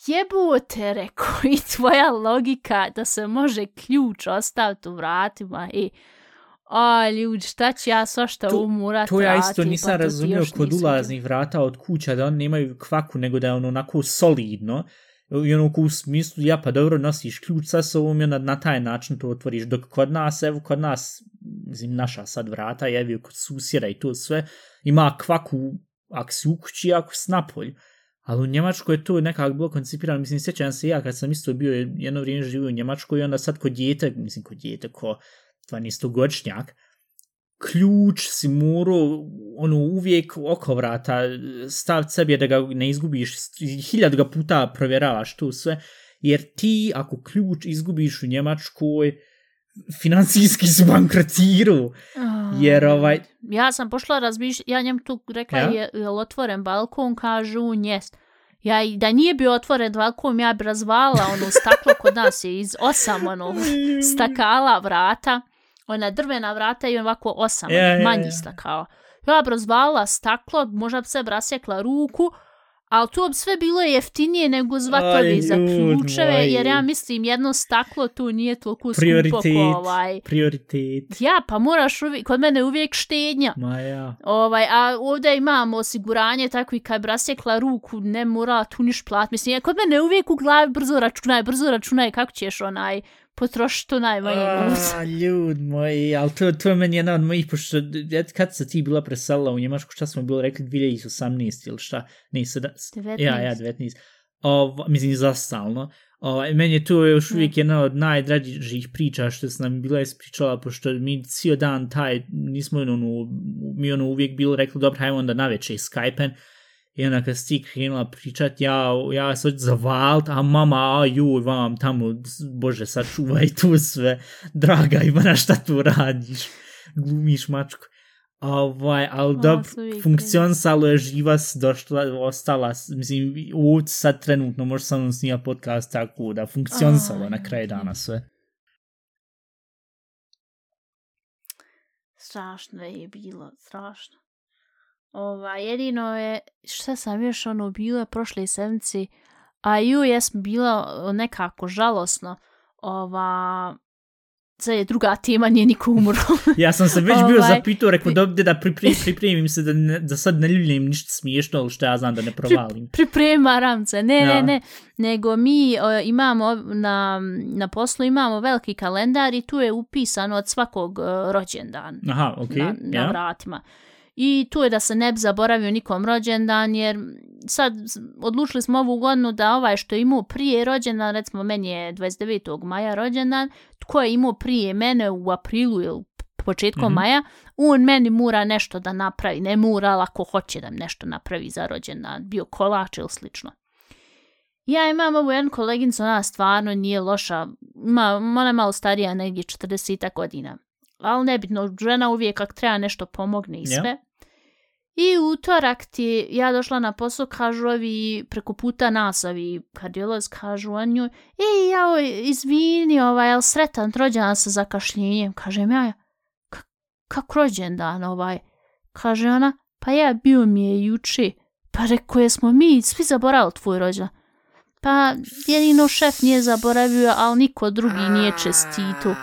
Jebote, reko, i tvoja logika da se može ključ ostaviti u vratima i a ljudi, šta ću ja svašta To- umurat To ja isto nisam pa razumio kod ulaznih vrata od kuća da oni nemaju kvaku nego da je ono onako solidno i ono u smislu ja pa dobro nosiš ključ sa sobom i onda na taj način to otvoriš. Dok kod nas evo kod nas mislim naša sad vrata je kod susjera i to sve ima kvaku ako si u kući ako si napolju ali u Njemačkoj je to nekako bilo koncipirano, mislim, sjećam se ja kad sam isto bio jedno vrijeme živio u Njemačkoj i onda sad kod djete, mislim kod djete, ko 12-godišnjak, ključ si morao ono uvijek oko vrata staviti sebi da ga ne izgubiš. Hiljadu ga puta provjeravaš to sve jer ti ako ključ izgubiš u Njemačkoj financijski si bankrotirao A, jer ovaj Ja sam pošla razmišljati, ja njem tu rekla Ja? je, je otvoren balkon, kažu njest. Ja, i da nije bio otvoren balkon, ja bi razvala ono staklo kod nas je iz osam ono, [laughs] stakala vrata, ona drvena vrata i ovako osam, Ja, ja, manji ja. stakala. Ja bi razvala staklo, možda bi se rasjekla ruku, ali to bi sve bilo jeftinije nego zvatovi za ključeve, moj. jer ja mislim jedno staklo tu nije toliko skupo prioritet ko ovaj. prioritet Ja, pa moraš uvijek, kod mene je uvijek štednja. ma ja Ovaj, a ovdje imamo osiguranje, tako i kad bi rasjekla ruku, ne mora tu niš plat. Mislim, ja, kod mene je uvijek u glavi brzo računaj, brzo računaj kako ćeš onaj potrošiti to najmanje novca. Ljud moj, ali to, to je meni jedna od mojih, pošto kad se ti bila preselila u Njemačku, šta smo bilo rekli, 2018 ili šta, ne, sada, 19. ja, ja, 19, Ovo, mislim, zastalno. Ovaj, meni je to još uvijek jedna od najdrađih priča što se nam bila ispričala, pošto mi cijel dan taj, nismo ono, mi ono uvijek bilo rekli, dobro, hajmo onda na večer Skype-en, I onda kad si krenula pričat, ja, ja se hoću zavalt, a mama, a juj, vam tamo, bože, sačuvaj tu sve, draga Ivana, šta tu radiš? Glumiš mačku. Ovaj, ali dobro, uvijek funkcionisalo je živa, došla, ostala, mislim, ovdje sad trenutno može samo snima podcast tako da funkcionisalo Aj, na kraju dana sve. Strašno je bilo, strašno. Ova, jedino je, šta sam još ono bila prošle sedmice, a ju jesam bila nekako žalosno, ova, sad je druga tema, nije niko umro. [laughs] Ja sam se već bio Ovaj, zapitao, rekao da, da pripremim, pripremim se da, ne, da sad ne ljuljem ništa smiješno, ali što ja znam da ne provalim. priprema ramce. Ne, Ja. ne, ne. Nego mi o, imamo na, na poslu imamo veliki kalendar i tu je upisano od svakog o, rođendan Aha, okej, na, na ja. vratima. I tu je da se ne bi zaboravio nikom rođendan, jer sad odlučili smo ovu godinu da ovaj što je imao prije rođendan, recimo meni je 29. maja rođendan, tko je imao prije mene u aprilu ili početkom Mhm. maja, on meni mora nešto da napravi, ne mora, ali ako hoće da nešto napravi za rođendan, bio kolač ili slično. Ja imam ovu jednu koleginicu, ona stvarno nije loša, ima, ona je malo starija, negdje 40 godina. Ali nebitno, žena uvijek kak treba nešto pomogne i sve. I utorak ti ja došla na posao, kažu ovi preko puta nas, ovi kardiolozi kažu on nju, ej, jao, izvini, ovaj, jel sretan rođendan sa zakašljenjem? Kažem ja, "Ka- kako rođendan ovaj? Kaže ona, pa ja bio mi je juči. Pa rekao, jesmo mi svi zaboravili tvoj rođendan? Pa jedino šef nije zaboravio, ali niko drugi nije čestito.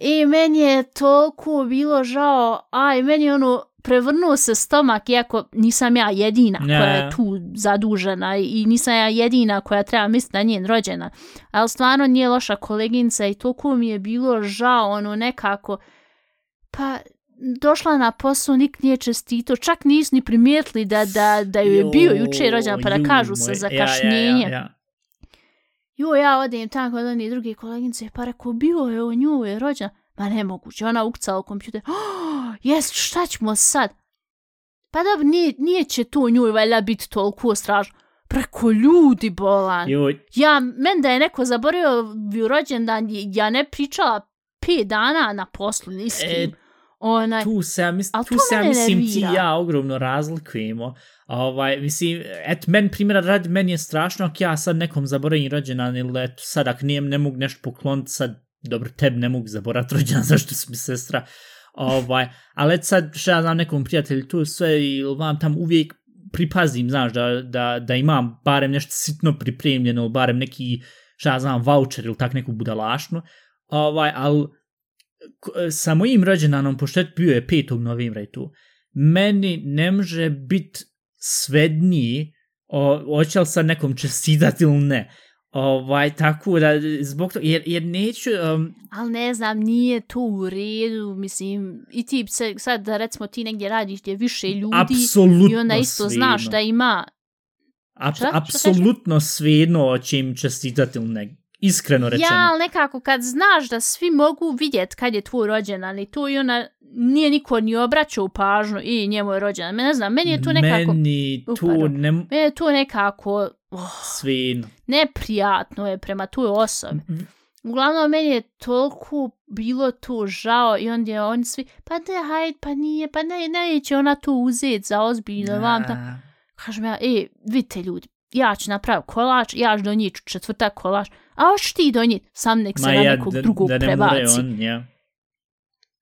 I meni je toliko bilo žao, aj, meni je ono, prevrnuo se stomak, iako nisam ja jedina koja je tu zadužena i nisam ja jedina koja treba misliti na njen rođena. Ali stvarno nije loša koleginca i toliko mi je bilo žao, ono nekako, pa došla na posao, nik nije čestito, čak nisu ni primijetili da, da, da ju je bio juče rođena, pa da kažu se ja, zakašnjenje. Ja, ja, ja. Jo, ja odem tamo kod oni drugi koleginice, pa rekao, bio je o nju je rođena. Ma nemoguće, ona ukcala u kompjuter. [gasps] Oh, jes, šta ćemo sad? Pa dobro, nije, nije će tu nju valjda biti toliko strašno. Preko ljudi bolan. Joj, Ja, men da je neko zaboravio bi rođendan, ja ne pričala pet dana na poslu, ni s E, kim. Onaj, tu se, ja mis, tu se ja mislim ti ja ogromno razlikujemo. Ovaj, mislim, et, men primjera radi, meni je strašno ako ja sad nekom zaboravim rođendan ili eto, sad ako nijem ne mogu nešto pokloniti, sad, dobro, tebi ne mogu zaboraviti rođendan, [laughs] zašto su mi sestra. Ovaj, ali et sad, što ja znam nekom prijatelju, tu sve ili vam tam uvijek pripazim, znaš, da, da, da imam barem nešto sitno pripremljeno, barem neki, što ja znam, voucher ili tak neku budalašnu, ovaj, ali sa mojim rođendanom, pošto je bio je 5. novembra i tu, meni ne može biti svedniji o, hoće li sad nekom čestitati ili ne. Ovaj, tako da, zbog toga, jer, jer neću, um, ali ne znam, nije to u redu, mislim, i ti se, sad da recimo ti negdje radiš gdje je više ljudi apsolutno i onda isto znaš svejedno. da ima Ap, Šta? Šta apsolutno svejedno će im čestitati ili ne. Iskreno rečeno. Ja, ali nekako kad znaš da svi mogu vidjet kad je tvoj rođendan i to i ona nije niko ni obraćao pažnju i njemu je rođendan. Me ne znam, meni je to nekako, Meni U, tu ne, meni je to nekako oh, svejedno. neprijatno je prema toj osobi. Uglavnom, meni je toliko bilo to žao i onda je oni svi, pa ne, hajde, pa nije, pa ne, neće ona to uzeti za ozbiljno, vam tam. Da. Kažem ja, e, vidite ljudi, ja ću napraviti kolač, ja ću donijeti četvrtak kolač, a hoćeš ti donijeti, sam nek se Ma na ja, nekog da, drugog da ne prebaci. on, ja.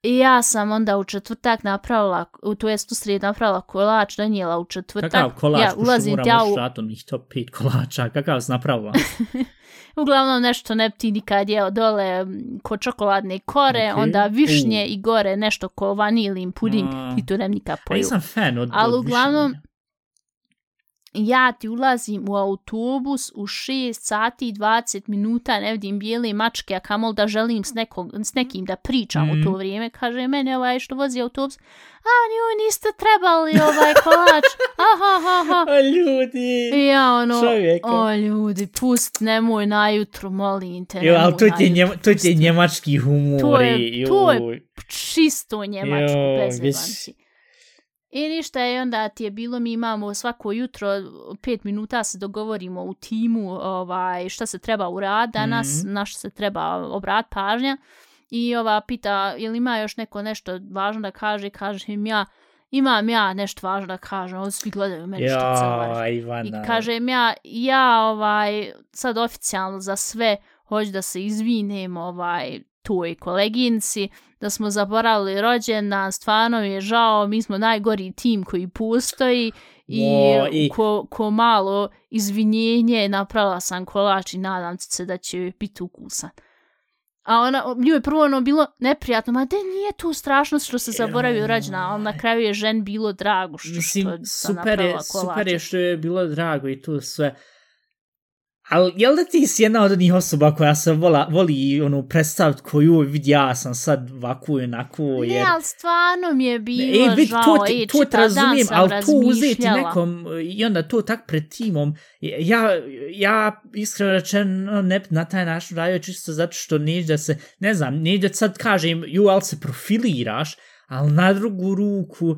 I ja sam onda u četvrtak napravila, u to jest u srijedu napravila kolač, donijela u četvrtak. Kakav kolač, ja ulazim još u, šatom ih top 5 kolača, kakav si napravila? [laughs] uglavnom nešto ne ti nikad jeo dole m, ko čokoladne kore, Okej. onda višnje U. i gore nešto ko vanilin puding, A. i to ne bi nikad Pa pojel. nisam fan od, Ali od uglavnom, višanja. Ja ti ulazim u autobus u 6 sati i 20 minuta, ne vidim bijele mačke, a kamol da želim s, nekog, s nekim da pričam Mhm. u to vrijeme. Kaže, mene ovaj što vozi autobus, a njoj niste trebali ovaj kolač, [laughs] aha, aha, aha. A ljudi! Ja ono, Čovjeka. o ljudi, pust, nemoj najutro, molim te, Jo, ali to ti je, njema, to ti je njemački humor. To je- to je čisto njemačko, Jo, bez jebanci. I ništa je onda ti je bilo, mi imamo svako jutro pet minuta se dogovorimo u timu ovaj, šta se treba uraditi danas, Mhm. na što se treba obrat pažnja. I ova pita, je li ima još neko nešto važno da kaže, kažem ja, imam ja nešto važno da kažem, ovo svi gledaju meni što I kažem ja, ja ovaj, sad oficijalno za sve hoću da se izvinem ovaj, toj koleginci, da smo zaboravili rođendan, stvarno je žao, mi smo najgori tim koji postoji i, i- ko, ko malo izvinjenje napravila sam kolač i nadam se da će biti ukusan. A ona, nju je prvo ono bilo neprijatno, ma de nije tu strašno što se zaboravio rođendan, ali na kraju je žen bilo drago što, Mislim, što sam super je, napravila super kolače. je što je bilo drago i to sve. Ali jel da ti si jedna od onih osoba koja se vola, voli ono, predstaviti koju vidi ja sam sad ovako i onako, Ne, jer... ali stvarno mi je bilo E, vid, žao, to, ti, ej, to dan razumijem, ali to uzeti nekom e, i onda to tak pred timom, ja, ja iskreno rečeno ne na taj način radio čisto zato što neću da se, ne znam, neću da sad kažem, ju, ali se profiliraš, ali na drugu ruku,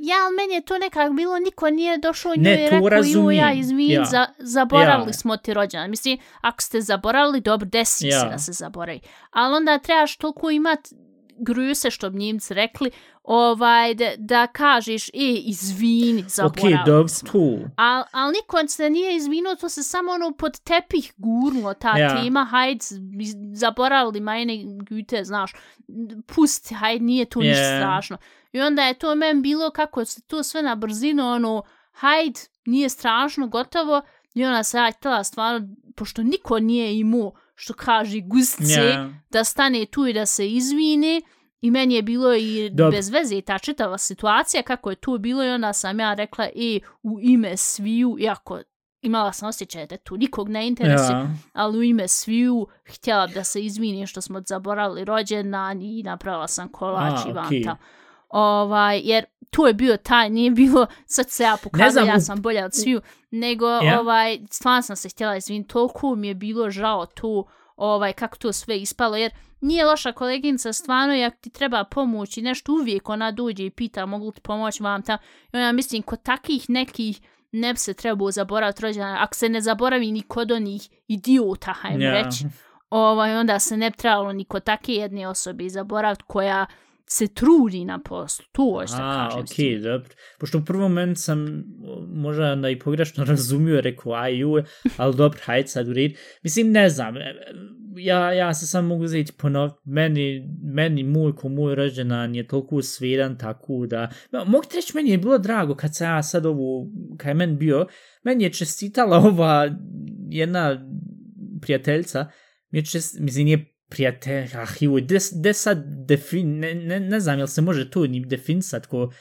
Ja, ali meni je to nekak bilo, niko nije došao Ne, njoj i to rekao, ju, ja, razumijem, izvin, ja. za, zaboravili Ja. smo ti rođendan. Mislim, ako ste zaboravili, dobro, desi Ja. se da se zaboravi. Ali onda trebaš toliko imat gruse, što bi njimci rekli, ovaj, da, da kažeš, e, izvini, zaboravili dobro, smo. tu. Al, al niko se nije izvinuo, to se samo ono pod tepih gurnulo, ta Ja. tema, hajde, zaboravili majne güte, znaš, pusti, hajde, nije to ništa Je. strašno. I onda je to men bilo kako se to sve na brzinu, ono, hajde, nije strašno, gotovo, i ona se ja htjela stvarno, pošto niko nije imao što kaže gusce, Ja. da stane tu i da se izvine. I meni je bilo i Dobro. bez veze ta čitava situacija kako je tu bilo i onda sam ja rekla i u ime sviju, iako imala sam osjećaj da tu nikog ne interesuje, Ja. ali u ime sviju htjela da se izvinim što smo zaboravili rođendan i napravila sam kolač A, i vanta. Ovaj, jer tu je bio taj, nije bilo, sad se ja pokazala, znam, ja sam bolja od sviju, nego Ja. ovaj, stvarno sam se htjela izviniti, toliko mi je bilo žao tu, ovaj, kako to sve ispalo, jer nije loša koleginica, stvarno, i ako ti treba pomoć i nešto, uvijek ona dođe i pita mogu li ti pomoći vam tam. I onda mislim, kod takih nekih ne bi se trebao zaboraviti rođendan, ako se ne zaboravi ni kod onih idiota, hajmo Ja. reći, ovaj, onda se ne bi trebalo ni kod takve jedne osobe zaboraviti koja se trudi na poslu. To je što A, kažem. okej, dobro. Pošto u prvom momentu sam možda onda i pogrešno [laughs] razumio, rekao, aj ju, ali dobro, hajde sad u red. Mislim, ne znam, e, ja, ja se sam mogu zeti ponov, meni, meni moj ko moj rođendan je toliko svedan, tako da, mogu ti reći, meni je bilo drago kad sam ja sad ovu, kad je meni bio, meni je čestitala [laughs] ova jedna prijateljica, mi je čest, mislim, nije prijatelj, ah, ju, de, de sad defin, ne, ne, ne znam, jel se može to ni definisat ko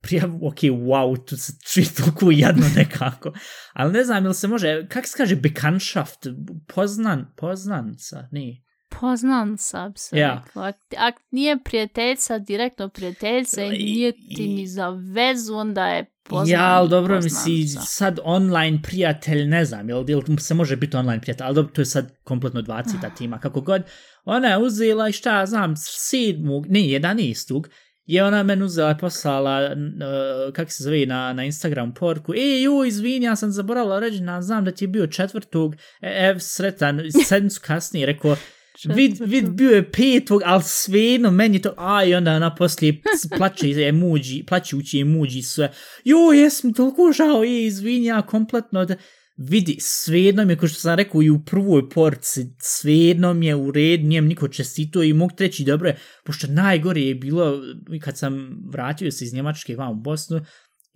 prija, ok, wow, tu se čuje toliko jadno [laughs] nekako, ali ne znam, jel se može, kak se kaže, bekanschaft, poznan, poznanca, ne, Poznanca bi se Ja. rekla. Ak, nije prijateljca, direktno prijateljca i nije ti ni za vezu, onda je poznan, ja, ali dobro, misli, sad online prijatelj, ne znam, jel, jel se može biti online prijatelj, ali dobro, to je sad kompletno dva citatima, kako god, ona je uzela i šta ja znam, sedmog, ne, jedanestog, je ona meni uzela i poslala, uh, kako se zove, na, na Instagram porku, e, ju, izvini, ja sam zaboravila reći, na, znam da ti je bio četvrtog, e, ev, sretan, [laughs] sedmicu kasnije, rekao, vid, vid, bio je petog, ali svejedno, meni je to, a, i onda ona poslije plače emoji, plaćući emoji sve, jo, jes mi toliko žao, je, izvini, ja kompletno, da, vidi, svejedno mi je, ko što sam rekao i u prvoj porci, svejedno mi je u red, nijem niko čestito i mogu treći dobro je, pošto najgore je bilo kad sam vratio se iz Njemačke vam u Bosnu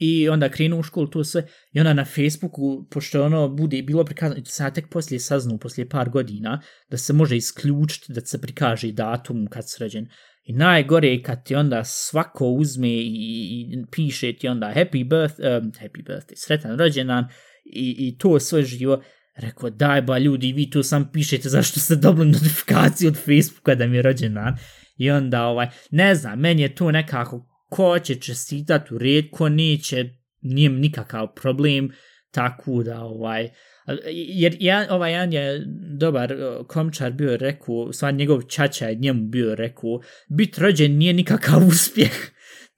i onda krenu u školu to sve i onda na Facebooku, pošto ono bude bilo prikazano, i to tek poslije saznao, poslije par godina, da se može isključiti da se prikaže datum kad se rođen. I najgore je kad ti onda svako uzme i, i piše ti onda happy birth, um, happy birthday, sretan rođendan i, i to sve živo. Rekao, daj ba ljudi, vi tu sam pišete zašto ste dobili notifikaciju od Facebooka da mi je rođendan. I onda, ovaj, ne znam, meni je to nekako, ko će čestitat u red, ko neće, nije nikakav problem, tako da, ovaj, jer ja, ovaj jedan je dobar uh, komčar bio rekao, sva njegov čača je njemu bio rekao, bit rođen nije nikakav [laughs] uspjeh.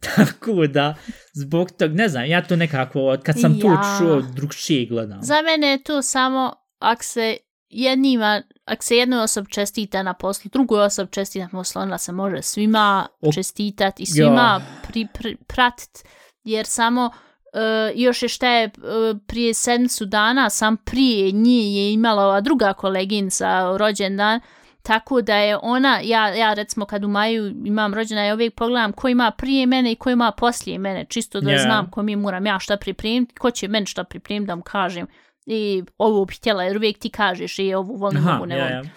Tako da, zbog tog, ne znam, ja to nekako, kad sam to Ja. čuo, drugčije gledam. Za mene je to samo ak se jednima, ak se jednoj osob čestita na poslu, drugoj osob čestita na poslu, onda se može svima O- čestitati i svima pri, pri, pratit, jer samo Uh, još je šta je uh, prije sedmicu dana, sam prije nje je imala ova druga koleginca rođendan, tako da je ona, ja, ja recimo kad u maju imam rođendan, ja uvijek pogledam ko ima prije mene i ko ima poslije mene, čisto da Ja. znam ko mi moram ja šta pripremiti, ko će meni šta pripremiti da mu kažem i ovo bih htjela, jer uvijek ti kažeš i ovu volim, Aha, ovu ne ja, volim. ja.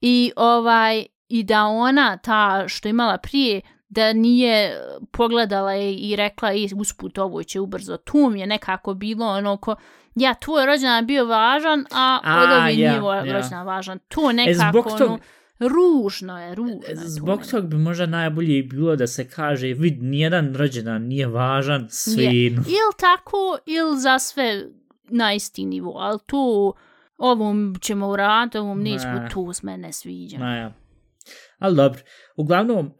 I ovaj i da ona ta što imala prije da nije pogledala i, i rekla i usput ovo će ubrzo. Tu mi je nekako bilo ono ko ja, tvoj rođendan bio važan, a, A, od ove ja, nije ja. moj rođendan važan. To nekako zbog tog- ono, ružno je, ružno je. Zbog meni. tog bi možda najbolje bilo da se kaže, vid, nijedan rođendan nije važan, svejedno. Ili tako, ili za sve na isti nivo, ali tu ovom ćemo uraditi, ovom nećemo, Ne. tu s mene sviđa. Ja. Ali dobro, uglavnom, uh,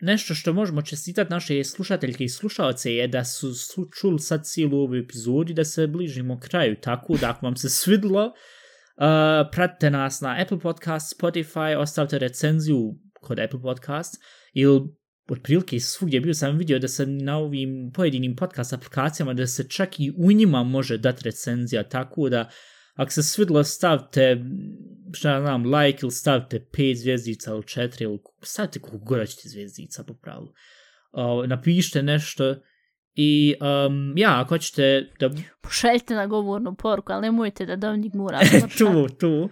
nešto što možemo čestitati naše slušateljke i slušalce je da su čuli sad cijelu ovu epizodu da se bližimo kraju, tako da ako vam se svidlo, uh, pratite nas na Apple Podcast, Spotify, ostavite recenziju kod Apple Podcast ili otprilike svugdje bio sam vidio da se na ovim pojedinim podcast aplikacijama da se čak i u njima može dati recenzija, tako da ako se svidlo stavite šta znam, like ili stavite 5 zvjezdica ili 4 ili stavite koliko god ćete zvjezdica po pravilu. Uh, napišite nešto i um, ja, ako ćete da Pošaljite na govornu poruku, ali nemojte da Dominik mora [laughs] tu, tu,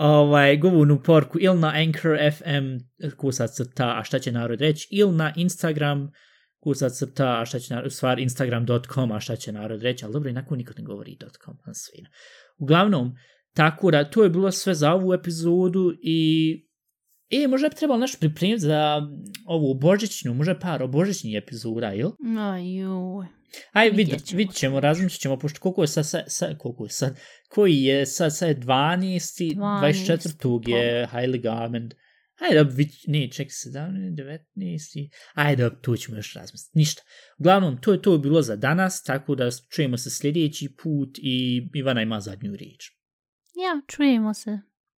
ovaj, govornu porku ili na Anchor FM kusac crta, a šta će narod reći, ili na Instagram kusac crta, a šta će narod, stvar instagram.com, a šta će narod reći, ali dobro, inako niko ne govori .com, na svina. Uglavnom, tako da, to je bilo sve za ovu epizodu i E, možda bi trebalo nešto pripremiti za ovu božićnu, možda par o božićnih epizoda, ili? joj. Aj, Vidjet vidjet, ćemo. vidjet ćemo, razmišljat ćemo, pošto koliko je sad, sad, sad koliko je sad, koji je sad, sad je 12. 24. je Highly Garment. Ajde, vid, ne, ček, 17. 19. Ajde, tu ćemo još razmisliti. Ništa. Uglavnom, to je to bilo za danas, tako da čujemo se sljedeći put i Ivana ima zadnju riječ. Ja, čujemo se.